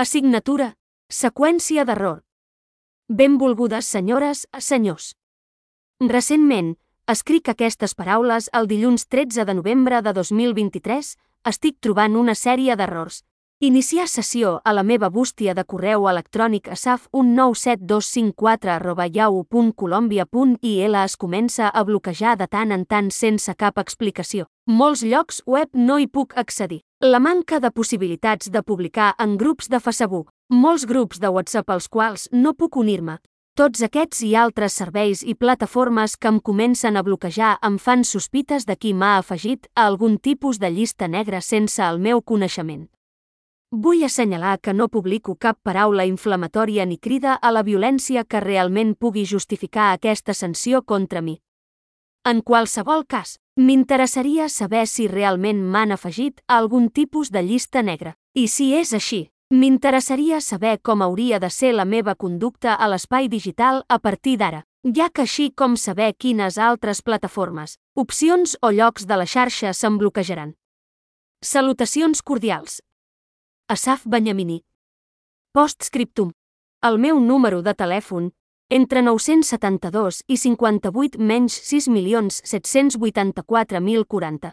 Assignatura. Seqüència d'error. Benvolgudes senyores, senyors. Recentment, escric aquestes paraules el dilluns 13 de novembre de 2023, estic trobant una sèrie d'errors. Iniciar sessió a la meva bústia de correu electrònic asaf197254 arroba yahoo.colombia.il es comença a bloquejar de tant en tant sense cap explicació. Molts llocs web no hi puc accedir. La manca de possibilitats de publicar en grups de Facebook, molts grups de WhatsApp als quals no puc unir-me. Tots aquests i altres serveis i plataformes que em comencen a bloquejar em fan sospites de qui m'ha afegit a algun tipus de llista negra sense el meu coneixement. Vull assenyalar que no publico cap paraula inflamatòria ni crida a la violència que realment pugui justificar aquesta sanció contra mi. En qualsevol cas, m'interessaria saber si realment m'han afegit a algun tipus de llista negra. I si és així, m'interessaria saber com hauria de ser la meva conducta a l'espai digital a partir d'ara, ja que així com saber quines altres plataformes, opcions o llocs de la xarxa se'n bloquejaran. Salutacions cordials. Asaf Benyamini. Postscriptum. El meu número de telèfon, entre 972 i 58 menys 6.784.040.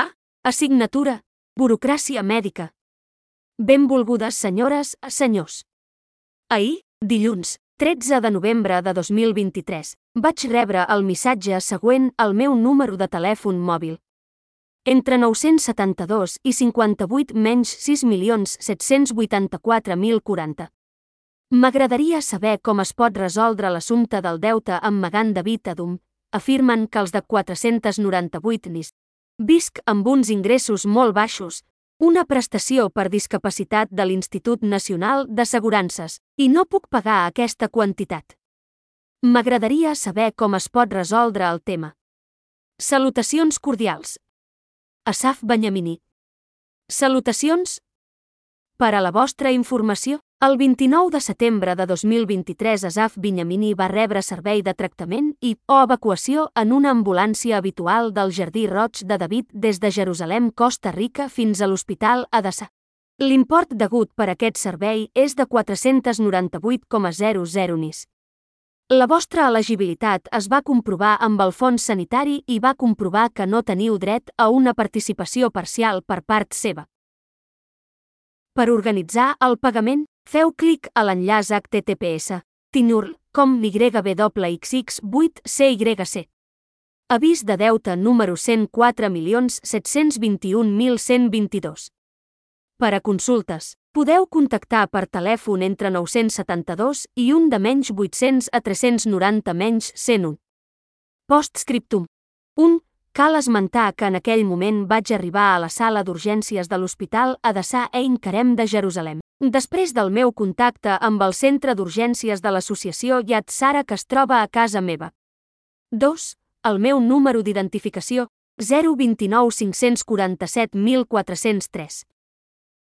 A. Assignatura. Burocràcia mèdica. Benvolgudes senyores, senyors. Ahir, dilluns, 13 de novembre de 2023, vaig rebre el missatge següent al meu número de telèfon mòbil. Entre 972 i 58 menys 6.784.040. M'agradaria saber com es pot resoldre l'assumpte del deute amb Magan David Adum. Afirmen que els de 498 NIS. Visc amb uns ingressos molt baixos, una prestació per discapacitat de l'Institut Nacional d'Assegurances, i no puc pagar aquesta quantitat. M'agradaria saber com es pot resoldre el tema. Salutacions cordials. Asaf Benyamini. Salutacions. Per a la vostra informació, el 29 de setembre de 2023 Asaf Benyamini va rebre servei de tractament i o evacuació en una ambulància habitual del Jardí Roig de David des de Jerusalem, Costa Rica fins a l'Hospital Adassa. L'import degut per aquest servei és de 498,00 nis. La vostra elegibilitat es va comprovar amb el fons sanitari i va comprovar que no teniu dret a una participació parcial per part seva. Per organitzar el pagament, feu clic a l'enllaç https tinurl.com yxx8cyc. Avís de deute número 104.721.122. Per a consultes, podeu contactar per telèfon entre 972 i un de menys 800 a 390 menys 101. Postscriptum. 1. Cal esmentar que en aquell moment vaig arribar a la sala d'urgències de l'Hospital Adassà Ein Karem de Jerusalem. Després del meu contacte amb el centre d'urgències de l'associació Yad Sara que es troba a casa meva. 2. El meu número d'identificació, 029 547 1403.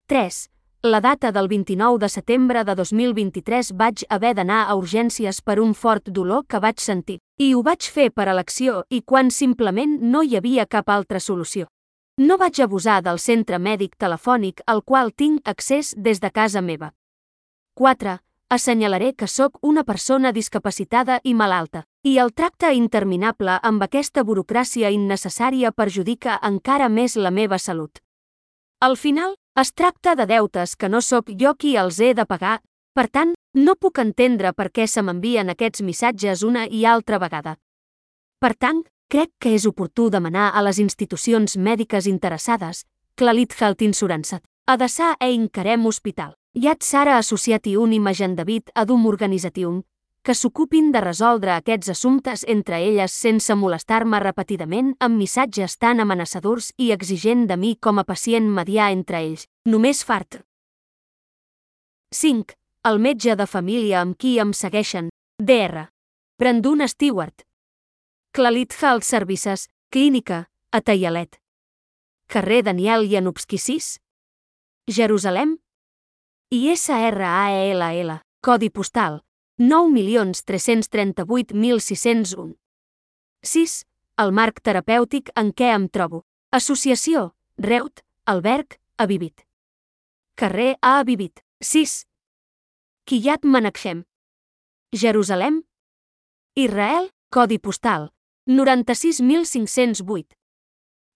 3. La data del 29 de setembre de 2023 vaig haver d'anar a urgències per un fort dolor que vaig sentir, i ho vaig fer per elecció i quan simplement no hi havia cap altra solució. No vaig abusar del centre mèdic telefònic al qual tinc accés des de casa meva. 4. Assenyalaré que sóc una persona discapacitada i malalta, i el tracte interminable amb aquesta burocràcia innecessària perjudica encara més la meva salut. Al final, es tracta de deutes que no sóc jo qui els he de pagar, per tant, no puc entendre per què se m'envien aquests missatges una i altra vegada. Per tant, crec que és oportú demanar a les institucions mèdiques interessades, Clalit Health Insurance, Adassà e Incarem Hospital, Yad Sara Association i Majan David Adum Organization, que s'ocupin de resoldre aquests assumptes entre elles sense molestar-me repetidament amb missatges tan amenaçadors i exigent de mi com a pacient mediar entre ells. Només fart. 5. El metge de família amb qui em segueixen. DR. Brandon Stewart. Clalit Health Services, Clínica, a Taialet. Carrer Daniel Janubski 6. Jerusalem. ISRAELL, codi postal 9.338.601. 6. El marc terapèutic en què em trobo. Associació, Reut, Alberg, Avivit. Carrer A Avivit. 6. Kiryat Menachem. Jerusalem. Israel, codi postal 96508.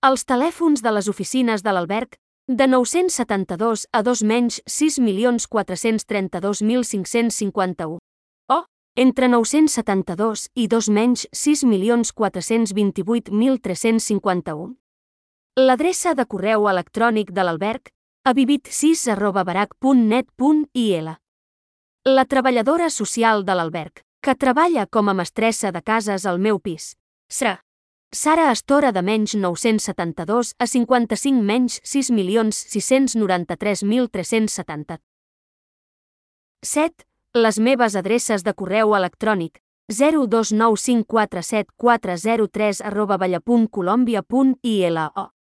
Els telèfons de les oficines de l'alberg de 972 a 2 menys 6.432.551. Entre 972 i 2 menys 6.428.351. L'adreça de correu electrònic de l'alberg a vivit6 arroba barac.net.il. La treballadora social de l'alberg, que treballa com a mestressa de cases al meu pis. Sra. Sara Astora de menys 972 a 55 menys 6.693.370. 7. Les meves adreces de correu electrònic 029547403 arroba balla.colombia.ilo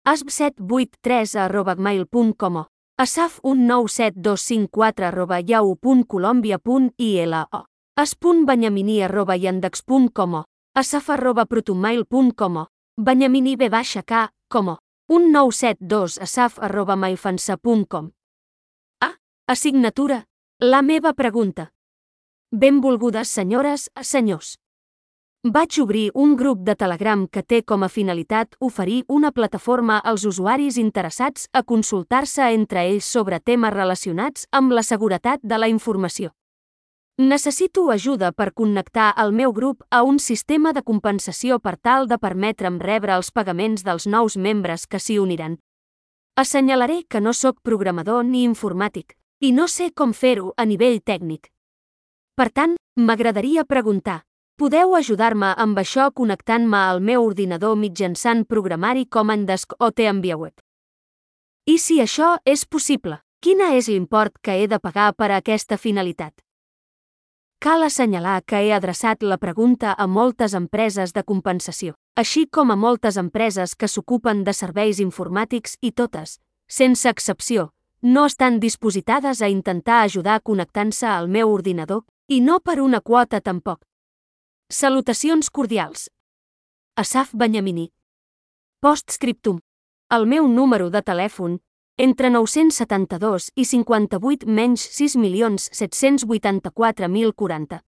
asb783 arroba gmail.com asaf197254 arroba yahoo.colombia.ilo as.benyamini arroba yandex.com asaf arroba protomail.com benyamini b baixa k, com 1972 asaf arroba maifansa.com A. Assignatura. La meva pregunta. Benvolgudes senyores, senyors. Vaig obrir un grup de Telegram que té com a finalitat oferir una plataforma als usuaris interessats a consultar-se entre ells sobre temes relacionats amb la seguretat de la informació. Necessito ajuda per connectar el meu grup a un sistema de compensació per tal de permetre'm rebre els pagaments dels nous membres que s'hi uniran. Assenyalaré que no sóc programador ni informàtic, i no sé com fer-ho a nivell tècnic. Per tant, m'agradaria preguntar, podeu ajudar-me amb això connectant-me al meu ordinador mitjançant programari Comandesk o TeamViewer? I si això és possible, quina és l'import que he de pagar per a aquesta finalitat? Cal assenyalar que he adreçat la pregunta a moltes empreses de compensació, així com a moltes empreses que s'ocupen de serveis informàtics i totes, sense excepció, no estan dispositades a intentar ajudar connectant-se al meu ordinador, i no per una quota tampoc. Salutacions cordials. Asaf Benyamini. Postscriptum. El meu número de telèfon entre 972 i 58 menys 6.784.040.